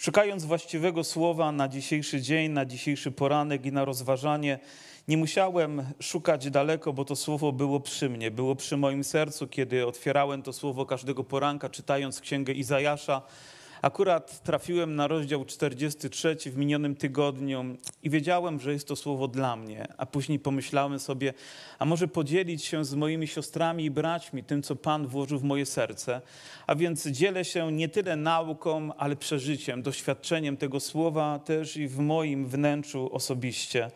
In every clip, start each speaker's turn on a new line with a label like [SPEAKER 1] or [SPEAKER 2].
[SPEAKER 1] Szukając właściwego słowa na dzisiejszy dzień, na dzisiejszy poranek i na rozważanie, nie musiałem szukać daleko, bo to słowo było przy mnie, było przy moim sercu, kiedy otwierałem to słowo każdego poranka, czytając księgę Izajasza. Akurat trafiłem na rozdział 43 w minionym tygodniu i wiedziałem, że jest to słowo dla mnie. A później pomyślałem sobie, a może podzielić się z moimi siostrami i braćmi tym, co Pan włożył w moje serce. A więc dzielę się nie tyle nauką, ale przeżyciem, doświadczeniem tego słowa też i w moim wnętrzu osobiście.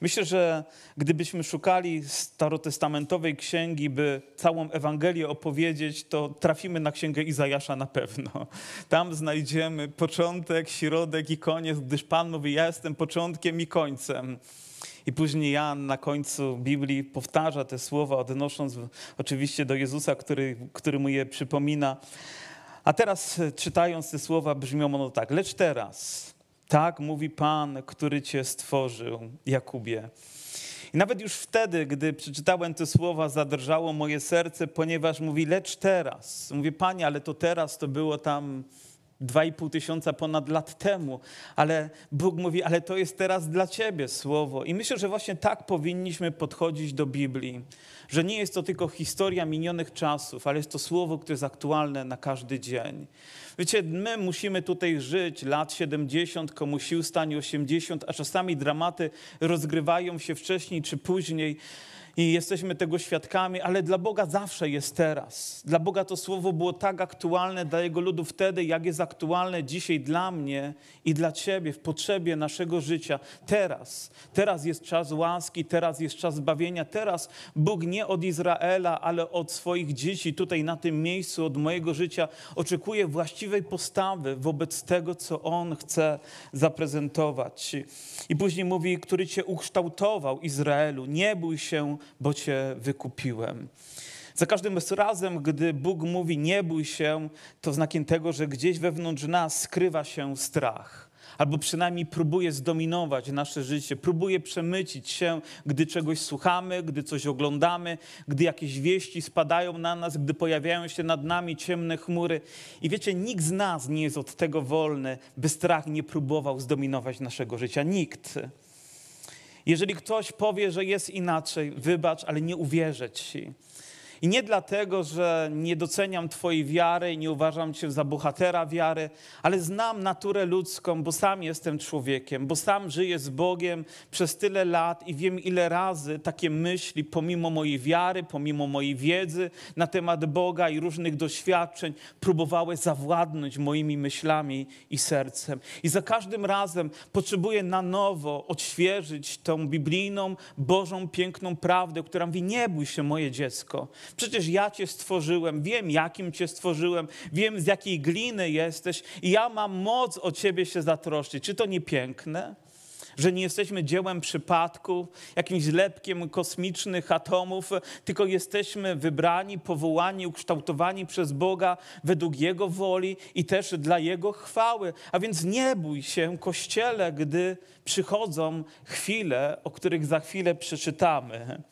[SPEAKER 1] Myślę, że gdybyśmy szukali starotestamentowej księgi, by całą Ewangelię opowiedzieć, to trafimy na księgę Izajasza na pewno. Tam znajdziemy początek, środek i koniec, gdyż Pan mówi: Ja jestem początkiem i końcem. I później Jan na końcu Biblii powtarza te słowa, odnosząc oczywiście do Jezusa, który, który mu je przypomina. A teraz czytając te słowa brzmią ono tak. Lecz teraz tak mówi Pan, który cię stworzył, Jakubie. I nawet już wtedy, gdy przeczytałem te słowa, zadrżało moje serce, ponieważ mówi, lecz teraz. Mówię, Panie, ale to teraz to było tam dwa i pół tysiąca ponad lat temu, ale Bóg mówi, ale to jest teraz dla Ciebie słowo. I myślę, że właśnie tak powinniśmy podchodzić do Biblii, że nie jest to tylko historia minionych czasów, ale jest to słowo, które jest aktualne na każdy dzień. Wiecie, my musimy tutaj żyć lat 70, komuś sił stanie 80, a czasami dramaty rozgrywają się wcześniej czy później i jesteśmy tego świadkami, ale dla Boga zawsze jest teraz. Dla Boga to słowo było tak aktualne dla Jego ludu wtedy, jak jest aktualne dzisiaj dla mnie i dla Ciebie w potrzebie naszego życia. Teraz. Teraz jest czas łaski, teraz jest czas zbawienia. Teraz Bóg nie od Izraela, ale od swoich dzieci tutaj na tym miejscu, od mojego życia oczekuje właściwej postawy wobec tego, co On chce zaprezentować. I później mówi, który Cię ukształtował, Izraelu. Nie bój się, bo Cię wykupiłem. Za każdym razem, gdy Bóg mówi nie bój się, to znakiem tego, że gdzieś wewnątrz nas skrywa się strach. Albo przynajmniej próbuje zdominować nasze życie, próbuje przemycić się, gdy czegoś słuchamy, gdy coś oglądamy, gdy jakieś wieści spadają na nas, gdy pojawiają się nad nami ciemne chmury. I wiecie, nikt z nas nie jest od tego wolny, by strach nie próbował zdominować naszego życia. Nikt. Jeżeli ktoś powie, że jest inaczej, wybacz, ale nie uwierzę ci. I nie dlatego, że nie doceniam Twojej wiary i nie uważam Cię za bohatera wiary, ale znam naturę ludzką, bo sam jestem człowiekiem, bo sam żyję z Bogiem przez tyle lat i wiem, ile razy takie myśli, pomimo mojej wiary, pomimo mojej wiedzy na temat Boga i różnych doświadczeń, próbowały zawładnąć moimi myślami i sercem. I za każdym razem potrzebuję na nowo odświeżyć tą biblijną, Bożą, piękną prawdę, która mówi: Nie bój się, moje dziecko. Przecież ja Cię stworzyłem, wiem jakim Cię stworzyłem, wiem z jakiej gliny jesteś i ja mam moc o Ciebie się zatroszczyć. Czy to nie piękne? Że nie jesteśmy dziełem przypadku, jakimś zlepkiem kosmicznych atomów, tylko jesteśmy wybrani, powołani, ukształtowani przez Boga według Jego woli i też dla Jego chwały. A więc nie bój się, Kościele, gdy przychodzą chwile, o których za chwilę przeczytamy.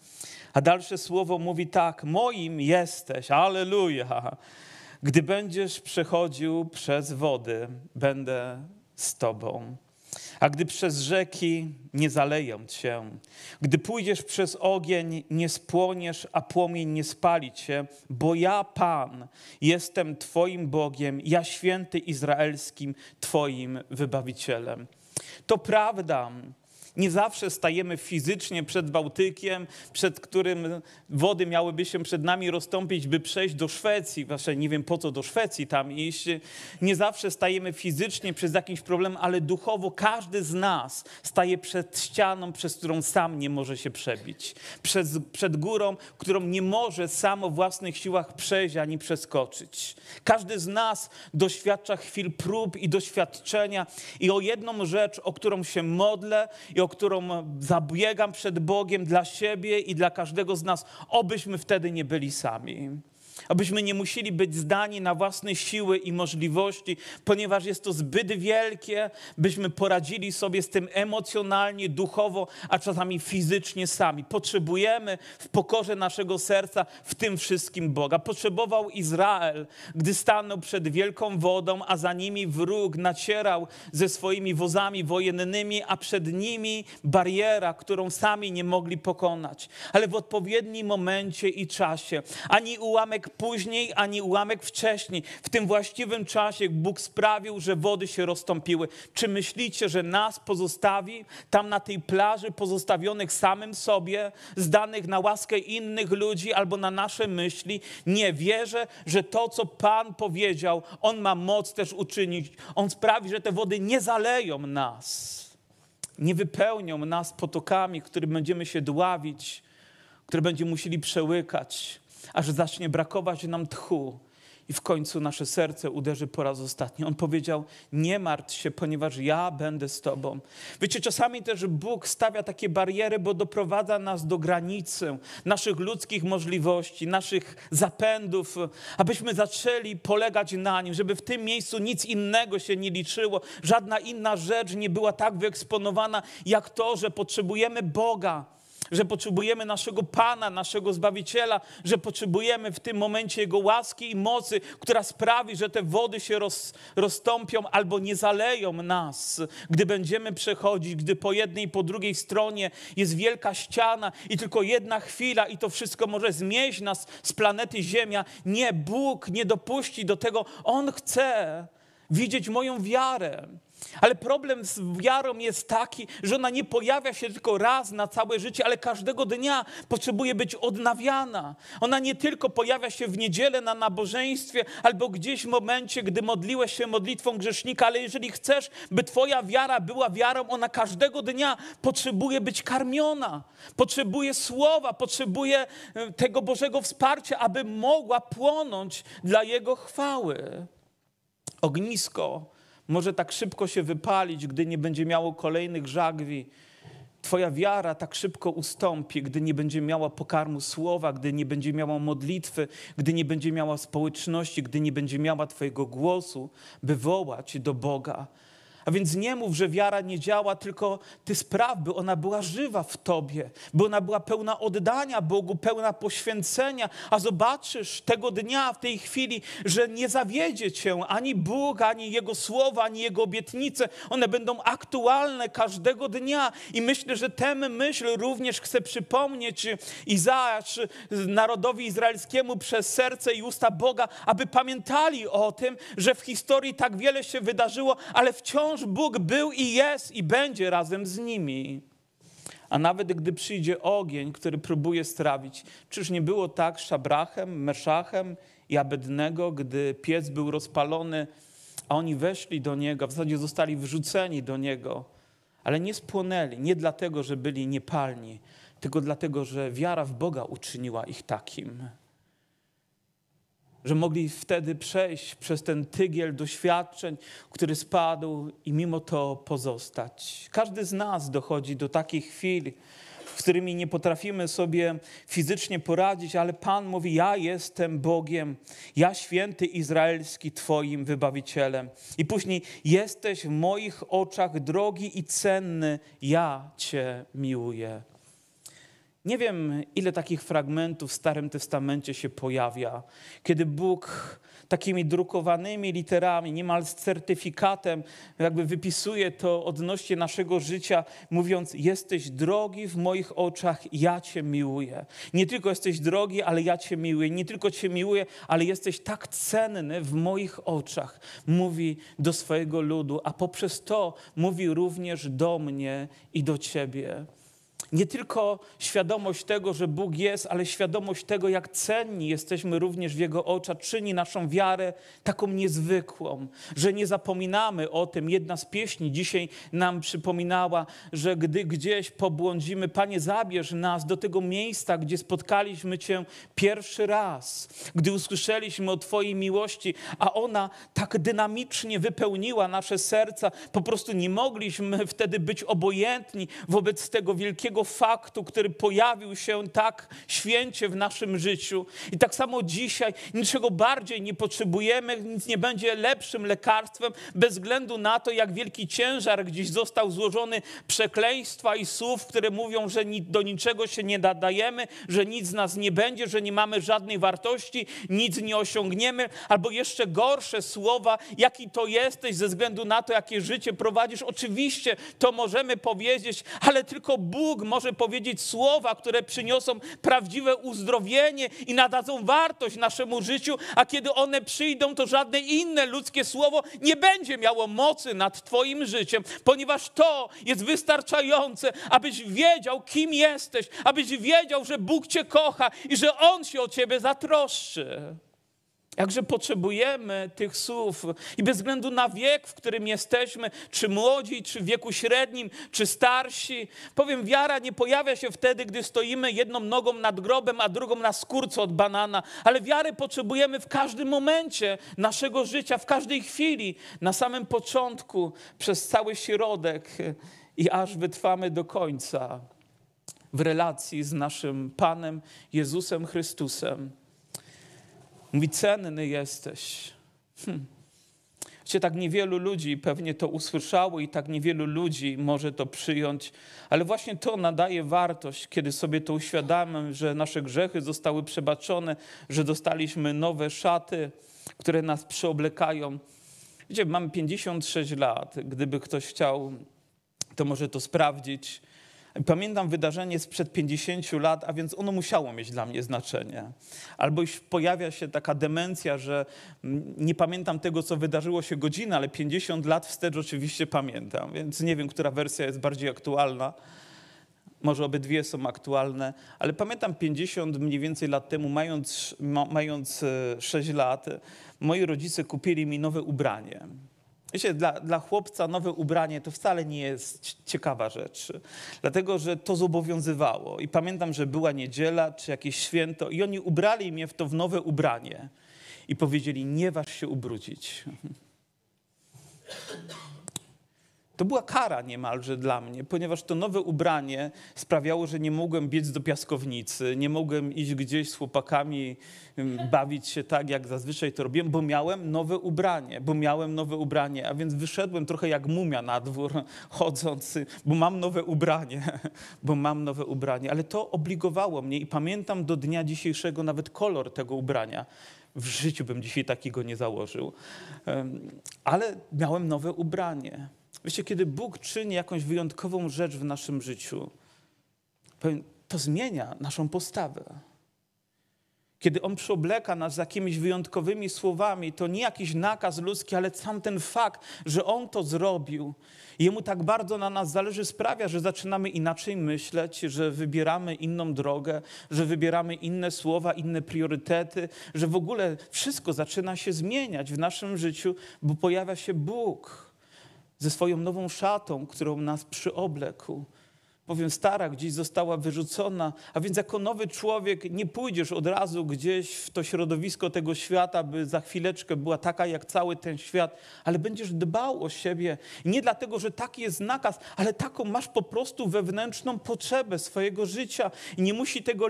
[SPEAKER 1] A dalsze słowo mówi tak: Moim jesteś, aleluja. Gdy będziesz przechodził przez wody, będę z tobą. A gdy przez rzeki nie zaleją cię, gdy pójdziesz przez ogień, nie spłoniesz, a płomień nie spali cię, bo ja, Pan, jestem Twoim Bogiem, ja święty Izraelskim, Twoim wybawicielem. To prawda, nie zawsze stajemy fizycznie przed Bałtykiem, przed którym wody miałyby się przed nami rozstąpić, by przejść do Szwecji. Wasze nie wiem po co do Szwecji tam iść. Nie zawsze stajemy fizycznie przez jakiś problem, ale duchowo każdy z nas staje przed ścianą, przez którą sam nie może się przebić. Przed, przed górą, którą nie może sam o własnych siłach przejść ani przeskoczyć. Każdy z nas doświadcza chwil prób i doświadczenia i o jedną rzecz, o którą się modlę i o którą zabiegam przed Bogiem dla siebie i dla każdego z nas, obyśmy wtedy nie byli sami. Abyśmy nie musieli być zdani na własne siły i możliwości, ponieważ jest to zbyt wielkie, byśmy poradzili sobie z tym emocjonalnie, duchowo, a czasami fizycznie sami. Potrzebujemy w pokorze naszego serca w tym wszystkim Boga. Potrzebował Izrael, gdy stanął przed wielką wodą, a za nimi wróg nacierał ze swoimi wozami wojennymi, a przed nimi bariera, którą sami nie mogli pokonać. Ale w odpowiednim momencie i czasie, ani ułamek później, ani ułamek wcześniej, w tym właściwym czasie Bóg sprawił, że wody się rozstąpiły. Czy myślicie, że nas pozostawi tam na tej plaży, pozostawionych samym sobie, zdanych na łaskę innych ludzi albo na nasze myśli? Nie wierzę, że to, co Pan powiedział, On ma moc też uczynić. On sprawi, że te wody nie zaleją nas, nie wypełnią nas potokami, którym będziemy się dławić, które będziemy musieli przełykać, aż zacznie brakować nam tchu i w końcu nasze serce uderzy po raz ostatni. On powiedział: Nie martw się, ponieważ ja będę z Tobą. Wiecie, czasami też Bóg stawia takie bariery, bo doprowadza nas do granicy naszych ludzkich możliwości, naszych zapędów, abyśmy zaczęli polegać na Nim, żeby w tym miejscu nic innego się nie liczyło, żadna inna rzecz nie była tak wyeksponowana, jak to, że potrzebujemy Boga że potrzebujemy naszego Pana, naszego Zbawiciela, że potrzebujemy w tym momencie Jego łaski i mocy, która sprawi, że te wody się roz, rozstąpią albo nie zaleją nas, gdy będziemy przechodzić, gdy po jednej i po drugiej stronie jest wielka ściana i tylko jedna chwila i to wszystko może zmieść nas z planety Ziemia. Nie, Bóg nie dopuści do tego. On chce widzieć moją wiarę. Ale problem z wiarą jest taki, że ona nie pojawia się tylko raz na całe życie, ale każdego dnia potrzebuje być odnawiana. Ona nie tylko pojawia się w niedzielę na nabożeństwie albo gdzieś w momencie, gdy modliłeś się modlitwą grzesznika, ale jeżeli chcesz, by Twoja wiara była wiarą, ona każdego dnia potrzebuje być karmiona, potrzebuje słowa, potrzebuje e, tego Bożego wsparcia, aby mogła płonąć dla Jego chwały. Ognisko może tak szybko się wypalić, gdy nie będzie miało kolejnych żagwi. Twoja wiara tak szybko ustąpi, gdy nie będzie miała pokarmu słowa, gdy nie będzie miała modlitwy, gdy nie będzie miała społeczności, gdy nie będzie miała Twojego głosu, by wołać do Boga. A więc nie mów, że wiara nie działa, tylko ty spraw, by ona była żywa w tobie, by ona była pełna oddania Bogu, pełna poświęcenia, a zobaczysz tego dnia, w tej chwili, że nie zawiedzie cię ani Bóg, ani Jego słowa, ani Jego obietnice. One będą aktualne każdego dnia. I myślę, że tę myśl również chcę przypomnieć Izajasz narodowi izraelskiemu przez serce i usta Boga, aby pamiętali o tym, że w historii tak wiele się wydarzyło, ale wciąż wciąż Bóg był i jest i będzie razem z nimi. A nawet gdy przyjdzie ogień, który próbuje strawić, czyż nie było tak z Szabrachem, Meszachem i Abednego, gdy piec był rozpalony, a oni weszli do niego, w zasadzie zostali wrzuceni do niego, ale nie spłonęli, nie dlatego, że byli niepalni, tylko dlatego, że wiara w Boga uczyniła ich takim że mogli wtedy przejść przez ten tygiel doświadczeń, który spadł i mimo to pozostać. Każdy z nas dochodzi do takich chwil, w którymi nie potrafimy sobie fizycznie poradzić, ale Pan mówi: Ja jestem Bogiem, ja święty izraelski, Twoim wybawicielem. I później jesteś w moich oczach drogi i cenny, ja Cię miłuję. Nie wiem, ile takich fragmentów w Starym Testamencie się pojawia, kiedy Bóg takimi drukowanymi literami, niemal z certyfikatem, jakby wypisuje to odnośnie naszego życia, mówiąc: Jesteś drogi w moich oczach, ja Cię miłuję. Nie tylko jesteś drogi, ale ja Cię miłuję. Nie tylko Cię miłuję, ale jesteś tak cenny w moich oczach. Mówi do swojego ludu, a poprzez to mówi również do mnie i do Ciebie. Nie tylko świadomość tego, że Bóg jest, ale świadomość tego, jak cenni jesteśmy również w Jego oczach, czyni naszą wiarę taką niezwykłą, że nie zapominamy o tym. Jedna z pieśni dzisiaj nam przypominała, że gdy gdzieś pobłądzimy, Panie, zabierz nas do tego miejsca, gdzie spotkaliśmy Cię pierwszy raz, gdy usłyszeliśmy o Twojej miłości, a ona tak dynamicznie wypełniła nasze serca, po prostu nie mogliśmy wtedy być obojętni wobec tego wielkiego faktu, który pojawił się tak święcie w naszym życiu. I tak samo dzisiaj niczego bardziej nie potrzebujemy, nic nie będzie lepszym lekarstwem, bez względu na to, jak wielki ciężar gdzieś został złożony przekleństwa i słów, które mówią, że do niczego się nie nadajemy, że nic z nas nie będzie, że nie mamy żadnej wartości, nic nie osiągniemy, albo jeszcze gorsze słowa, jaki to jesteś ze względu na to, jakie życie prowadzisz. Oczywiście to możemy powiedzieć, ale tylko Bóg może powiedzieć słowa, które przyniosą prawdziwe uzdrowienie i nadadzą wartość naszemu życiu, a kiedy one przyjdą, to żadne inne ludzkie słowo nie będzie miało mocy nad Twoim życiem, ponieważ to jest wystarczające, abyś wiedział, kim jesteś, abyś wiedział, że Bóg Cię kocha i że On się o Ciebie zatroszczy. Jakże potrzebujemy tych słów i bez względu na wiek, w którym jesteśmy, czy młodzi, czy w wieku średnim, czy starsi, powiem, wiara nie pojawia się wtedy, gdy stoimy jedną nogą nad grobem, a drugą na skórce od banana, ale wiary potrzebujemy w każdym momencie naszego życia, w każdej chwili, na samym początku, przez cały środek i aż wytrwamy do końca w relacji z naszym Panem Jezusem Chrystusem. Mówi, cenny jesteś. Hm. Tak niewielu ludzi pewnie to usłyszało i tak niewielu ludzi może to przyjąć, ale właśnie to nadaje wartość, kiedy sobie to uświadamiam, że nasze grzechy zostały przebaczone, że dostaliśmy nowe szaty, które nas przeoblekają. Wiecie, mam 56 lat. Gdyby ktoś chciał, to może to sprawdzić. Pamiętam wydarzenie sprzed 50 lat, a więc ono musiało mieć dla mnie znaczenie. Albo już pojawia się taka demencja, że nie pamiętam tego, co wydarzyło się godzinę, ale 50 lat wstecz oczywiście pamiętam, więc nie wiem, która wersja jest bardziej aktualna. Może obydwie są aktualne, ale pamiętam 50 mniej więcej lat temu, mając, mając 6 e, lat, moi rodzice kupili mi nowe ubranie. Wiecie, dla, dla chłopca nowe ubranie to wcale nie jest ciekawa rzecz, dlatego że to zobowiązywało. I pamiętam, że była niedziela czy jakieś święto, i oni ubrali mnie w to w nowe ubranie i powiedzieli: Nie waż się ubrudzić. To była kara niemalże dla mnie, ponieważ to nowe ubranie sprawiało, że nie mogłem biec do piaskownicy, nie mogłem iść gdzieś z chłopakami, bawić się tak, jak zazwyczaj to robiłem, bo miałem nowe ubranie, bo miałem nowe ubranie, a więc wyszedłem trochę jak mumia na dwór, chodząc, bo mam nowe ubranie, bo mam nowe ubranie, ale to obligowało mnie i pamiętam do dnia dzisiejszego nawet kolor tego ubrania. W życiu bym dzisiaj takiego nie założył, ale miałem nowe ubranie. Wiecie, kiedy Bóg czyni jakąś wyjątkową rzecz w naszym życiu, to zmienia naszą postawę. Kiedy On przyobleka nas jakimiś wyjątkowymi słowami, to nie jakiś nakaz ludzki, ale sam ten fakt, że On to zrobił. Jemu tak bardzo na nas zależy, sprawia, że zaczynamy inaczej myśleć, że wybieramy inną drogę, że wybieramy inne słowa, inne priorytety, że w ogóle wszystko zaczyna się zmieniać w naszym życiu, bo pojawia się Bóg ze swoją nową szatą, którą nas przyoblekł. Powiem, stara gdzieś została wyrzucona, a więc jako nowy człowiek nie pójdziesz od razu gdzieś w to środowisko tego świata, by za chwileczkę była taka jak cały ten świat, ale będziesz dbał o siebie. Nie dlatego, że taki jest nakaz, ale taką masz po prostu wewnętrzną potrzebę swojego życia i nie musi tego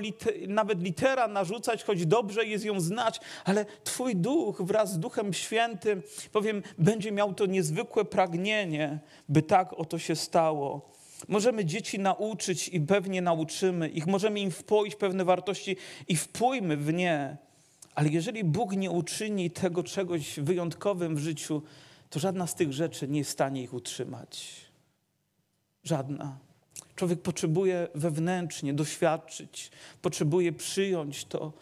[SPEAKER 1] nawet litera narzucać, choć dobrze jest ją znać, ale Twój duch wraz z Duchem Świętym, powiem, będzie miał to niezwykłe pragnienie, by tak oto się stało. Możemy dzieci nauczyć i pewnie nauczymy ich, możemy im wpoić pewne wartości i wpójmy w nie. Ale jeżeli Bóg nie uczyni tego czegoś wyjątkowym w życiu, to żadna z tych rzeczy nie jest w stanie ich utrzymać. Żadna. Człowiek potrzebuje wewnętrznie doświadczyć, potrzebuje przyjąć to.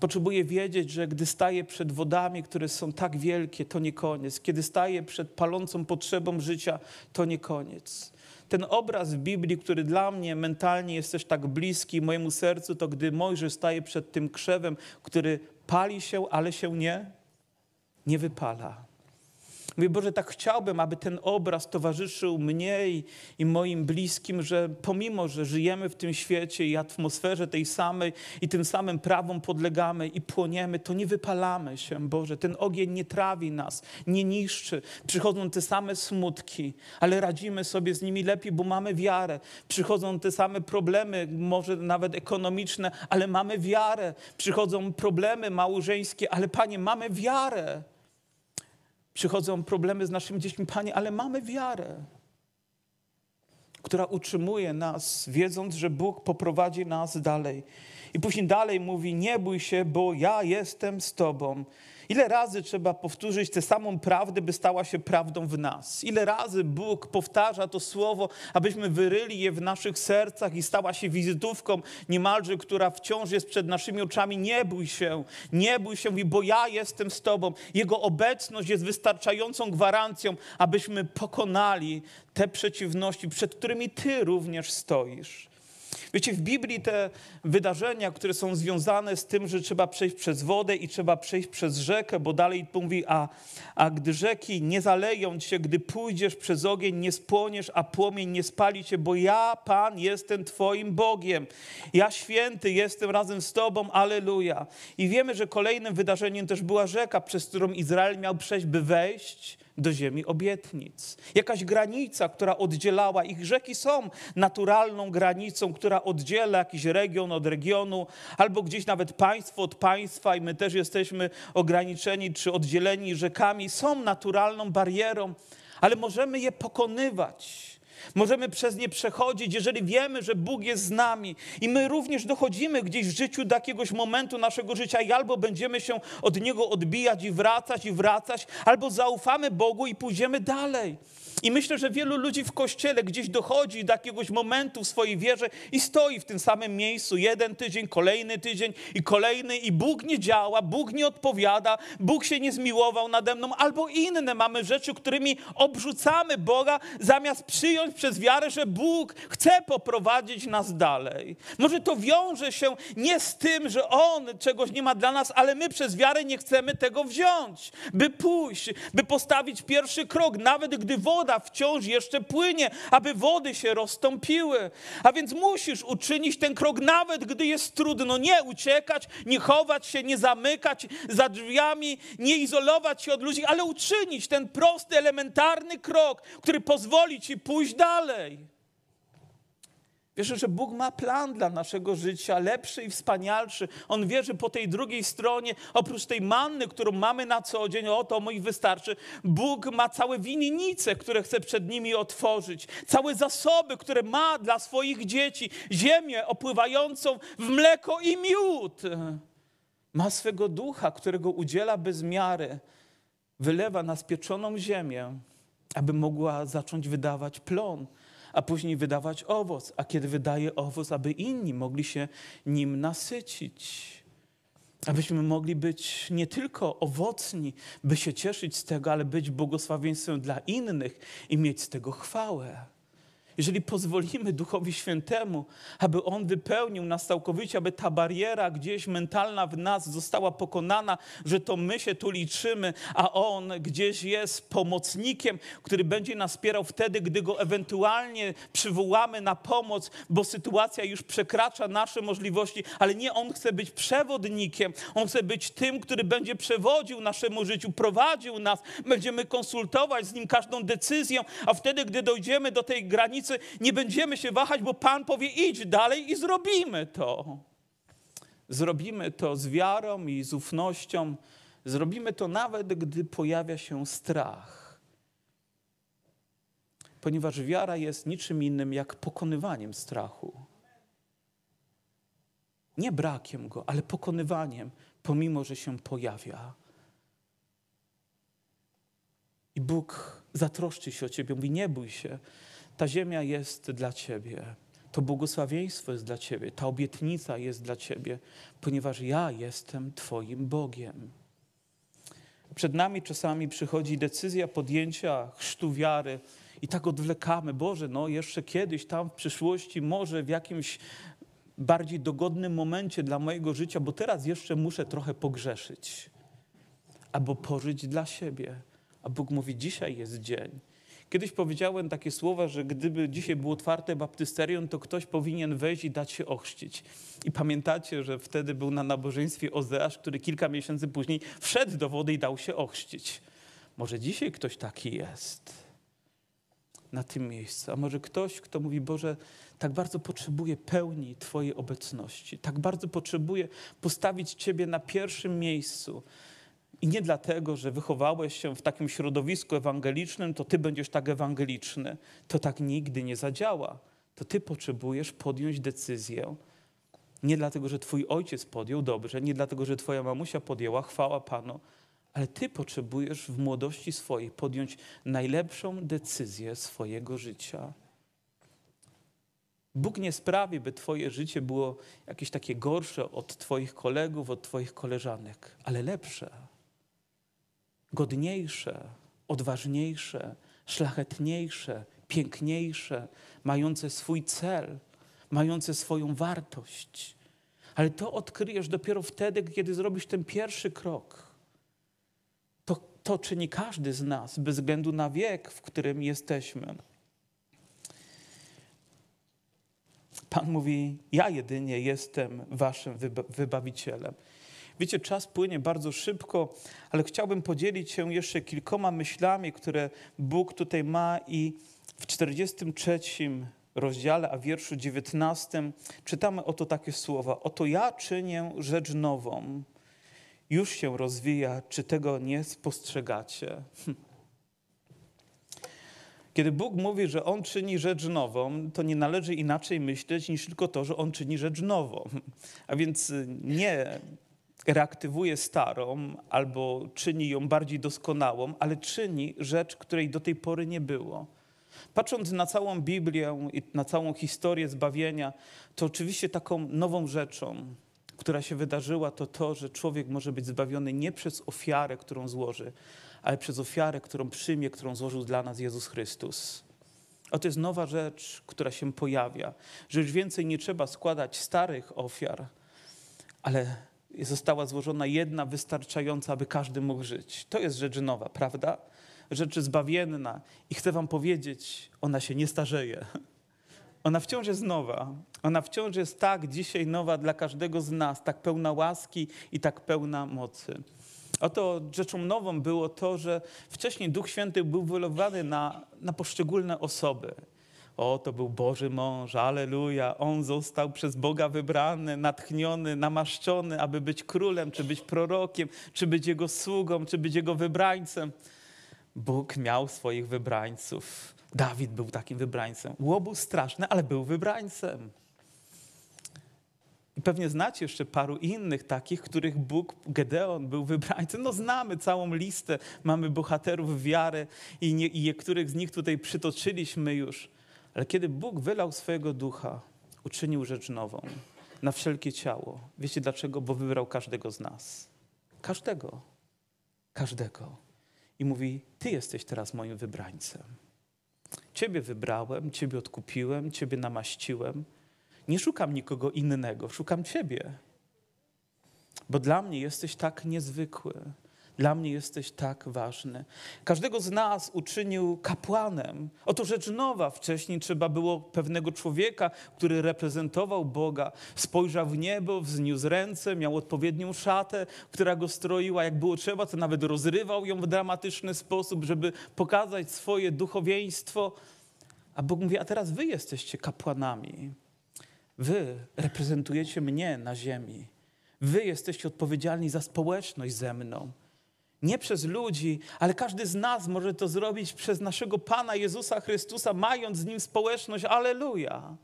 [SPEAKER 1] Potrzebuje wiedzieć, że gdy staje przed wodami, które są tak wielkie, to nie koniec. Kiedy staje przed palącą potrzebą życia, to nie koniec ten obraz w Biblii, który dla mnie mentalnie jest też tak bliski mojemu sercu, to gdy Mojżesz staje przed tym krzewem, który pali się, ale się nie, nie wypala. Mówię, Boże, tak chciałbym, aby ten obraz towarzyszył mnie i, i moim bliskim, że pomimo, że żyjemy w tym świecie i atmosferze tej samej i tym samym prawom podlegamy i płoniemy, to nie wypalamy się, Boże. Ten ogień nie trawi nas, nie niszczy. Przychodzą te same smutki, ale radzimy sobie z nimi lepiej, bo mamy wiarę. Przychodzą te same problemy, może nawet ekonomiczne, ale mamy wiarę. Przychodzą problemy małżeńskie, ale Panie, mamy wiarę. Przychodzą problemy z naszymi dziećmi, Panie, ale mamy wiarę, która utrzymuje nas, wiedząc, że Bóg poprowadzi nas dalej. I później dalej mówi: Nie bój się, bo ja jestem z Tobą. Ile razy trzeba powtórzyć tę samą prawdę, by stała się prawdą w nas? Ile razy Bóg powtarza to słowo, abyśmy wyryli je w naszych sercach i stała się wizytówką niemalże, która wciąż jest przed naszymi oczami. Nie bój się, nie bój się, bo ja jestem z Tobą. Jego obecność jest wystarczającą gwarancją, abyśmy pokonali te przeciwności, przed którymi Ty również stoisz. Wiecie, w Biblii te wydarzenia, które są związane z tym, że trzeba przejść przez wodę i trzeba przejść przez rzekę, bo dalej mówi, a, a gdy rzeki nie zaleją cię, gdy pójdziesz przez ogień, nie spłoniesz, a płomień nie spali cię, bo ja, Pan, jestem Twoim Bogiem. Ja święty jestem razem z Tobą, aleluja. I wiemy, że kolejnym wydarzeniem też była rzeka, przez którą Izrael miał przejść, by wejść do ziemi obietnic. Jakaś granica, która oddzielała ich. Rzeki są naturalną granicą, która oddziela jakiś region od regionu, albo gdzieś nawet państwo od państwa i my też jesteśmy ograniczeni czy oddzieleni rzekami. Są naturalną barierą, ale możemy je pokonywać. Możemy przez nie przechodzić, jeżeli wiemy, że Bóg jest z nami. I my również dochodzimy gdzieś w życiu do jakiegoś momentu naszego życia i albo będziemy się od Niego odbijać i wracać i wracać, albo zaufamy Bogu i pójdziemy dalej. I myślę, że wielu ludzi w kościele gdzieś dochodzi do jakiegoś momentu w swojej wierze i stoi w tym samym miejscu jeden tydzień, kolejny tydzień i kolejny, i Bóg nie działa, Bóg nie odpowiada, Bóg się nie zmiłował nade mną, albo inne mamy rzeczy, którymi obrzucamy Boga, zamiast przyjąć przez wiarę, że Bóg chce poprowadzić nas dalej. Może to wiąże się nie z tym, że On czegoś nie ma dla nas, ale my przez wiarę nie chcemy tego wziąć, by pójść, by postawić pierwszy krok, nawet gdy woda woda wciąż jeszcze płynie, aby wody się rozstąpiły. A więc musisz uczynić ten krok, nawet gdy jest trudno. Nie uciekać, nie chować się, nie zamykać za drzwiami, nie izolować się od ludzi, ale uczynić ten prosty, elementarny krok, który pozwoli ci pójść dalej. Wierzę, że Bóg ma plan dla naszego życia, lepszy i wspanialszy. On wie, że po tej drugiej stronie, oprócz tej manny, którą mamy na co dzień, o to mój wystarczy, Bóg ma całe winnice, które chce przed nimi otworzyć, całe zasoby, które ma dla swoich dzieci, ziemię opływającą w mleko i miód. Ma swego ducha, którego udziela bez miary, wylewa na spieczoną ziemię, aby mogła zacząć wydawać plon a później wydawać owoc, a kiedy wydaje owoc, aby inni mogli się nim nasycić. Abyśmy mogli być nie tylko owocni, by się cieszyć z tego, ale być błogosławieństwem dla innych i mieć z tego chwałę jeżeli pozwolimy Duchowi Świętemu, aby On wypełnił nas całkowicie, aby ta bariera gdzieś mentalna w nas została pokonana, że to my się tu liczymy, a On gdzieś jest pomocnikiem, który będzie nas wspierał wtedy, gdy Go ewentualnie przywołamy na pomoc, bo sytuacja już przekracza nasze możliwości, ale nie On chce być przewodnikiem, On chce być tym, który będzie przewodził naszemu życiu, prowadził nas, będziemy konsultować z Nim każdą decyzję, a wtedy, gdy dojdziemy do tej granicy, nie będziemy się wahać, bo Pan powie: idź dalej i zrobimy to. Zrobimy to z wiarą i z ufnością. Zrobimy to nawet, gdy pojawia się strach. Ponieważ wiara jest niczym innym jak pokonywaniem strachu. Nie brakiem go, ale pokonywaniem, pomimo że się pojawia. I Bóg zatroszczy się o ciebie, mówi: Nie bój się, ta ziemia jest dla Ciebie. To błogosławieństwo jest dla Ciebie. Ta obietnica jest dla Ciebie, ponieważ ja jestem Twoim Bogiem. Przed nami czasami przychodzi decyzja podjęcia chrztu wiary i tak odwlekamy. Boże, no jeszcze kiedyś, tam w przyszłości, może w jakimś bardziej dogodnym momencie dla mojego życia, bo teraz jeszcze muszę trochę pogrzeszyć albo pożyć dla siebie A Bóg mówi: Dzisiaj jest dzień. Kiedyś powiedziałem takie słowa, że gdyby dzisiaj było otwarte baptysterium, to ktoś powinien wejść i dać się ochrzcić. I pamiętacie, że wtedy był na nabożeństwie Ozeasz, który kilka miesięcy później wszedł do wody i dał się ochrzcić. Może dzisiaj ktoś taki jest na tym miejscu. A może ktoś, kto mówi, Boże, tak bardzo potrzebuję pełni Twojej obecności, tak bardzo potrzebuję postawić Ciebie na pierwszym miejscu. I nie dlatego, że wychowałeś się w takim środowisku ewangelicznym, to Ty będziesz tak ewangeliczny. To tak nigdy nie zadziała. To Ty potrzebujesz podjąć decyzję. Nie dlatego, że Twój ojciec podjął dobrze, nie dlatego, że Twoja mamusia podjęła, chwała Panu, ale Ty potrzebujesz w młodości swojej podjąć najlepszą decyzję swojego życia. Bóg nie sprawi, by Twoje życie było jakieś takie gorsze od Twoich kolegów, od Twoich koleżanek, ale lepsze, godniejsze, odważniejsze, szlachetniejsze, piękniejsze, mające swój cel, mające swoją wartość. Ale to odkryjesz dopiero wtedy, kiedy zrobisz ten pierwszy krok to czyni każdy z nas, bez względu na wiek, w którym jesteśmy. Pan mówi: Ja jedynie jestem waszym wybawicielem. Wiecie, czas płynie bardzo szybko, ale chciałbym podzielić się jeszcze kilkoma myślami, które Bóg tutaj ma i w 43 rozdziale, a wierszu 19 czytamy oto takie słowa: Oto ja czynię rzecz nową już się rozwija, czy tego nie spostrzegacie? Hm. Kiedy Bóg mówi, że On czyni rzecz nową, to nie należy inaczej myśleć niż tylko to, że On czyni rzecz nową. A więc nie reaktywuje starą albo czyni ją bardziej doskonałą, ale czyni rzecz, której do tej pory nie było. Patrząc na całą Biblię i na całą historię zbawienia, to oczywiście taką nową rzeczą, która się wydarzyła, to to, że człowiek może być zbawiony nie przez ofiarę, którą złoży, ale przez ofiarę, którą przyjmie, którą złożył dla nas Jezus Chrystus. Oto jest nowa rzecz, która się pojawia, że już więcej nie trzeba składać starych ofiar, ale została złożona jedna wystarczająca, aby każdy mógł żyć. To jest rzecz nowa, prawda? Rzecz zbawienna. I chcę Wam powiedzieć, ona się nie starzeje. Ona wciąż jest nowa. Ona wciąż jest tak dzisiaj nowa dla każdego z nas, tak pełna łaski i tak pełna mocy. Oto rzeczą nową było to, że wcześniej Duch Święty był wylewany na, na poszczególne osoby. O, to był Boży mąż, aleluja. On został przez Boga wybrany, natchniony, namaszczony, aby być królem, czy być prorokiem, czy być jego sługą, czy być jego wybrańcem. Bóg miał swoich wybrańców. Dawid był takim wybrańcem. Łobuz straszny, ale był wybrańcem. I pewnie znacie jeszcze paru innych takich, których Bóg, Gedeon był wybrańcem. No znamy całą listę, mamy bohaterów wiary i, nie, i niektórych z nich tutaj przytoczyliśmy już. Ale kiedy Bóg wylał swojego ducha, uczynił rzecz nową na wszelkie ciało. Wiecie dlaczego? Bo wybrał każdego z nas. Każdego. Każdego. I mówi, ty jesteś teraz moim wybrańcem. Ciebie wybrałem, Ciebie odkupiłem, Ciebie namaściłem. Nie szukam nikogo innego, szukam Ciebie. Bo dla mnie jesteś tak niezwykły. Dla mnie jesteś tak ważny. Każdego z nas uczynił kapłanem. Oto rzecz nowa. Wcześniej trzeba było pewnego człowieka, który reprezentował Boga. Spojrzał w niebo, wzniósł ręce, miał odpowiednią szatę, która go stroiła. Jak było trzeba, to nawet rozrywał ją w dramatyczny sposób, żeby pokazać swoje duchowieństwo. A Bóg mówi, a teraz wy jesteście kapłanami. Wy reprezentujecie mnie na ziemi. Wy jesteście odpowiedzialni za społeczność ze mną. Nie przez ludzi, ale każdy z nas może to zrobić przez naszego Pana Jezusa Chrystusa, mając z Nim społeczność. Aleluja!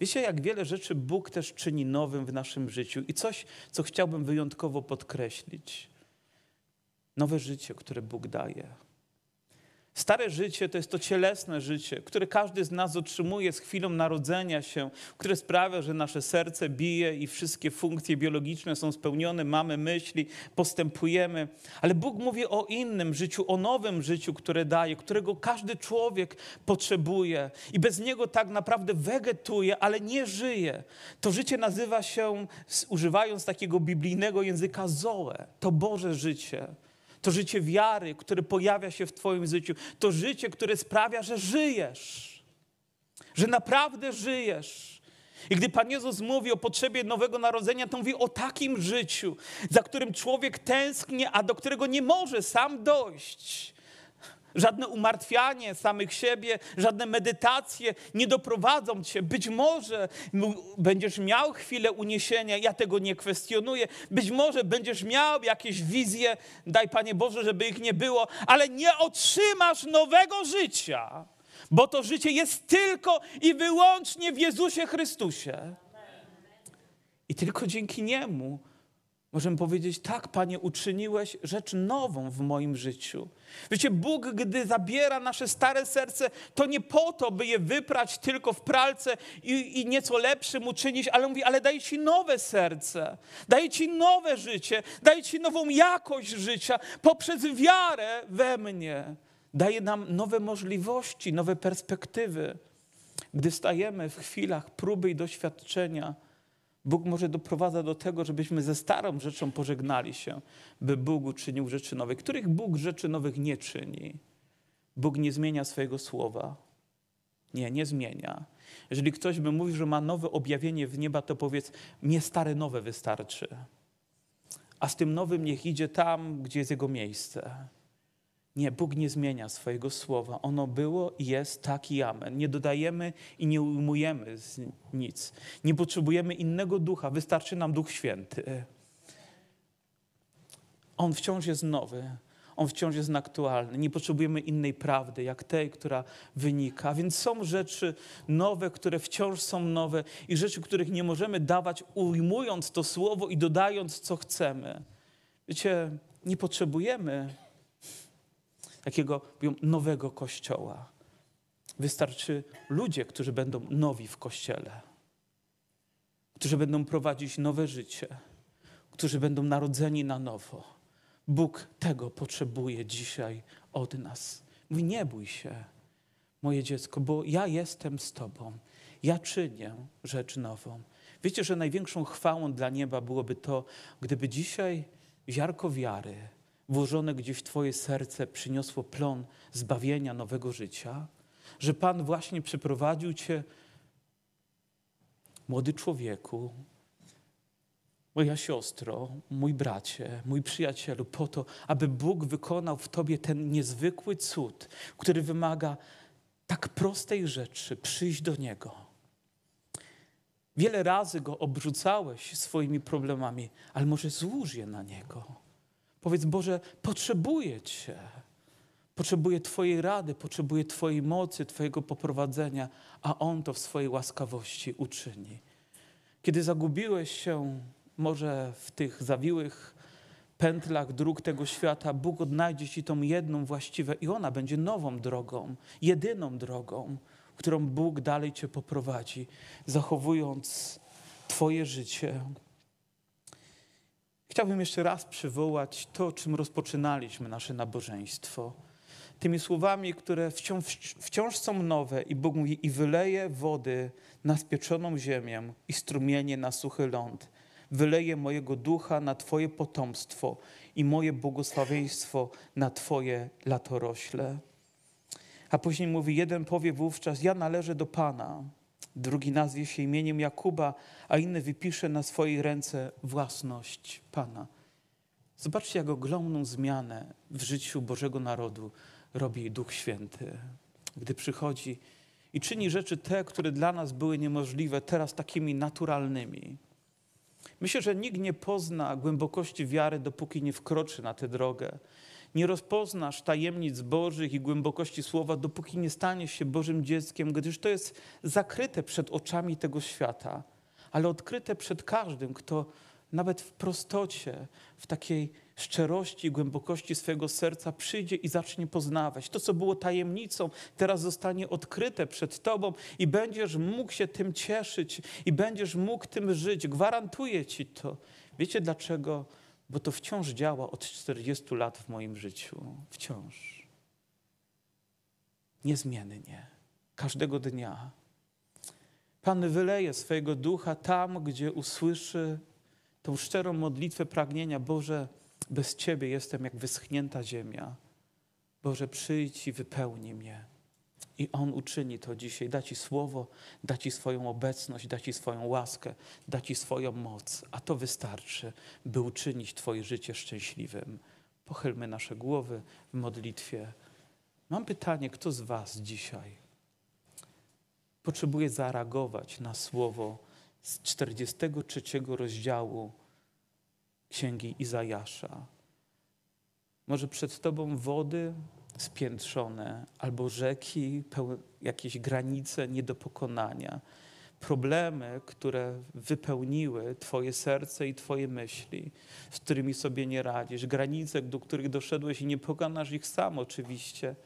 [SPEAKER 1] Wiecie, jak wiele rzeczy Bóg też czyni nowym w naszym życiu i coś, co chciałbym wyjątkowo podkreślić. Nowe życie, które Bóg daje. Stare życie to jest to cielesne życie, które każdy z nas otrzymuje z chwilą narodzenia się, które sprawia, że nasze serce bije i wszystkie funkcje biologiczne są spełnione, mamy myśli, postępujemy. Ale Bóg mówi o innym życiu, o nowym życiu, które daje, którego każdy człowiek potrzebuje i bez niego tak naprawdę wegetuje, ale nie żyje. To życie nazywa się, używając takiego biblijnego języka, zoe. To Boże życie. To życie wiary, które pojawia się w Twoim życiu. To życie, które sprawia, że żyjesz. Że naprawdę żyjesz. I gdy Pan Jezus mówi o potrzebie nowego narodzenia, to mówi o takim życiu, za którym człowiek tęskni, a do którego nie może sam dojść. Żadne umartwianie samych siebie, żadne medytacje nie doprowadzą cię. Być może będziesz miał chwilę uniesienia, ja tego nie kwestionuję. Być może będziesz miał jakieś wizje, daj Panie Boże, żeby ich nie było, ale nie otrzymasz nowego życia, bo to życie jest tylko i wyłącznie w Jezusie Chrystusie. I tylko dzięki Niemu Możemy powiedzieć, tak, Panie, uczyniłeś rzecz nową w moim życiu. Wiecie, Bóg, gdy zabiera nasze stare serce, to nie po to, by je wyprać tylko w pralce i, i nieco lepszym uczynić, ale mówi, ale daje Ci nowe serce, daje Ci nowe życie, daje Ci nową jakość życia poprzez wiarę we mnie. Daje nam nowe możliwości, nowe perspektywy. Gdy stajemy w chwilach próby i doświadczenia, Bóg może doprowadza do tego, żebyśmy ze starą rzeczą pożegnali się, by Bóg uczynił rzeczy nowe, których Bóg rzeczy nowych nie czyni. Bóg nie zmienia swojego słowa. Nie, nie zmienia. Jeżeli ktoś by mówił, że ma nowe objawienie w nieba, to powiedz, mnie stare nowe wystarczy. A z tym nowym niech idzie tam, gdzie jest jego miejsce. Nie, Bóg nie zmienia swojego słowa. Ono było i jest tak i amen. Nie dodajemy i nie ujmujemy nic. Nie potrzebujemy innego ducha, wystarczy nam Duch Święty. On wciąż jest nowy, on wciąż jest aktualny. Nie potrzebujemy innej prawdy, jak tej, która wynika. Więc są rzeczy nowe, które wciąż są nowe i rzeczy, których nie możemy dawać, ujmując to słowo i dodając, co chcemy. Wiecie, nie potrzebujemy takiego nowego kościoła. Wystarczy ludzie, którzy będą nowi w kościele, którzy będą prowadzić nowe życie, którzy będą narodzeni na nowo. Bóg tego potrzebuje dzisiaj od nas. Mówi: Nie bój się, moje dziecko, bo ja jestem z Tobą. Ja czynię rzecz nową. Wiecie, że największą chwałą dla nieba byłoby to, gdyby dzisiaj ziarko wiary włożone gdzieś w Twoje serce przyniosło plon zbawienia, nowego życia, że Pan właśnie przyprowadził Cię, młody człowieku, moja siostro, mój bracie, mój przyjacielu, po to, aby Bóg wykonał w Tobie ten niezwykły cud, który wymaga tak prostej rzeczy przyjść do Niego. Wiele razy go obrzucałeś swoimi problemami, ale może złóż je na Niego. Powiedz, Boże, potrzebuję Cię. Potrzebuję Twojej rady, potrzebuję Twojej mocy, Twojego poprowadzenia, a On to w swojej łaskawości uczyni. Kiedy zagubiłeś się może w tych zawiłych pętlach dróg tego świata, Bóg odnajdzie Ci tą jedną właściwą i ona będzie nową drogą, jedyną drogą, którą Bóg dalej Cię poprowadzi, zachowując Twoje życie Chciałbym jeszcze raz przywołać to, czym rozpoczynaliśmy nasze nabożeństwo. Tymi słowami, które wciąż, wciąż są nowe i Bóg mówi i wyleje wody na spieczoną ziemię i strumienie na suchy ląd. Wyleje mojego ducha na Twoje potomstwo i moje błogosławieństwo na Twoje latorośle. A później mówi, jeden powie wówczas, ja należę do Pana, drugi nazwie się imieniem Jakuba, a inny wypisze na swojej ręce własność Pana. Zobaczcie, jak ogromną zmianę w życiu Bożego Narodu robi Duch Święty, gdy przychodzi i czyni rzeczy te, które dla nas były niemożliwe, teraz takimi naturalnymi. Myślę, że nikt nie pozna głębokości wiary, dopóki nie wkroczy na tę drogę. Nie rozpoznasz tajemnic Bożych i głębokości słowa, dopóki nie staniesz się Bożym dzieckiem, gdyż to jest zakryte przed oczami tego świata, ale odkryte przed każdym, kto nawet w prostocie, w takiej szczerości i głębokości swojego serca przyjdzie i zacznie poznawać. To, co było tajemnicą, teraz zostanie odkryte przed Tobą i będziesz mógł się tym cieszyć i będziesz mógł tym żyć. Gwarantuję Ci to. Wiecie dlaczego? Bo to wciąż działa od 40 lat w moim życiu. Wciąż. Niezmiennie. Każdego dnia. Pan wyleje swojego ducha tam, gdzie usłyszy tą szczerą modlitwę pragnienia: Boże, Bez Ciebie jestem jak wyschnięta ziemia. Boże, przyjdź i wypełnij mnie. I On uczyni to dzisiaj. Da Ci słowo, da Ci swoją obecność, da Ci swoją łaskę, da Ci swoją moc. A to wystarczy, by uczynić Twoje życie szczęśliwym. Pochylmy nasze głowy w modlitwie. Mam pytanie, kto z Was dzisiaj potrzebuje zareagować na słowo z 43 rozdziału Księgi Izajasza? Może przed Tobą wody spiętrzone, albo rzeki, jakieś granice nie do pokonania, problemy, które wypełniły Twoje serce i Twoje myśli, z którymi sobie nie radzisz, granice, do których doszedłeś i nie pokonasz ich sam oczywiście.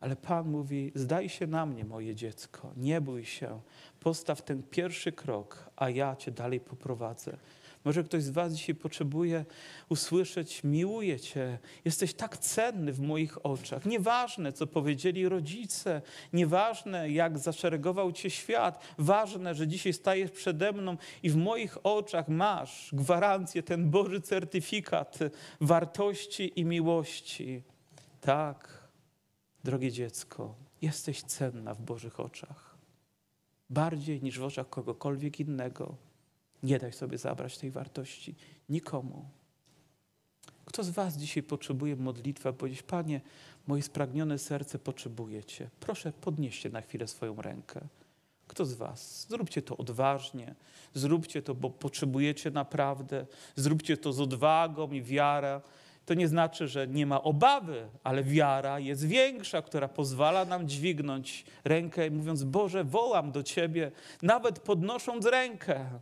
[SPEAKER 1] Ale Pan mówi: Zdaj się na mnie, moje dziecko, nie bój się, postaw ten pierwszy krok, a ja Cię dalej poprowadzę. Może ktoś z Was dzisiaj potrzebuje usłyszeć: Miłuję Cię, jesteś tak cenny w moich oczach. Nieważne, co powiedzieli rodzice, nieważne, jak zaszeregował Cię świat, ważne, że dzisiaj stajesz przede mną i w moich oczach masz gwarancję, ten Boży certyfikat wartości i miłości. Tak, drogie dziecko, jesteś cenna w Bożych oczach. Bardziej niż w oczach kogokolwiek innego. Nie daj sobie zabrać tej wartości nikomu. Kto z Was dzisiaj potrzebuje modlitwy, powiedzieć, Panie, moje spragnione serce potrzebuje Cię. Proszę, podnieście na chwilę swoją rękę. Kto z Was? Zróbcie to odważnie, zróbcie to, bo potrzebujecie naprawdę, zróbcie to z odwagą i wiarą. To nie znaczy, że nie ma obawy, ale wiara jest większa, która pozwala nam dźwignąć rękę i mówiąc: Boże, wołam do Ciebie, nawet podnosząc rękę.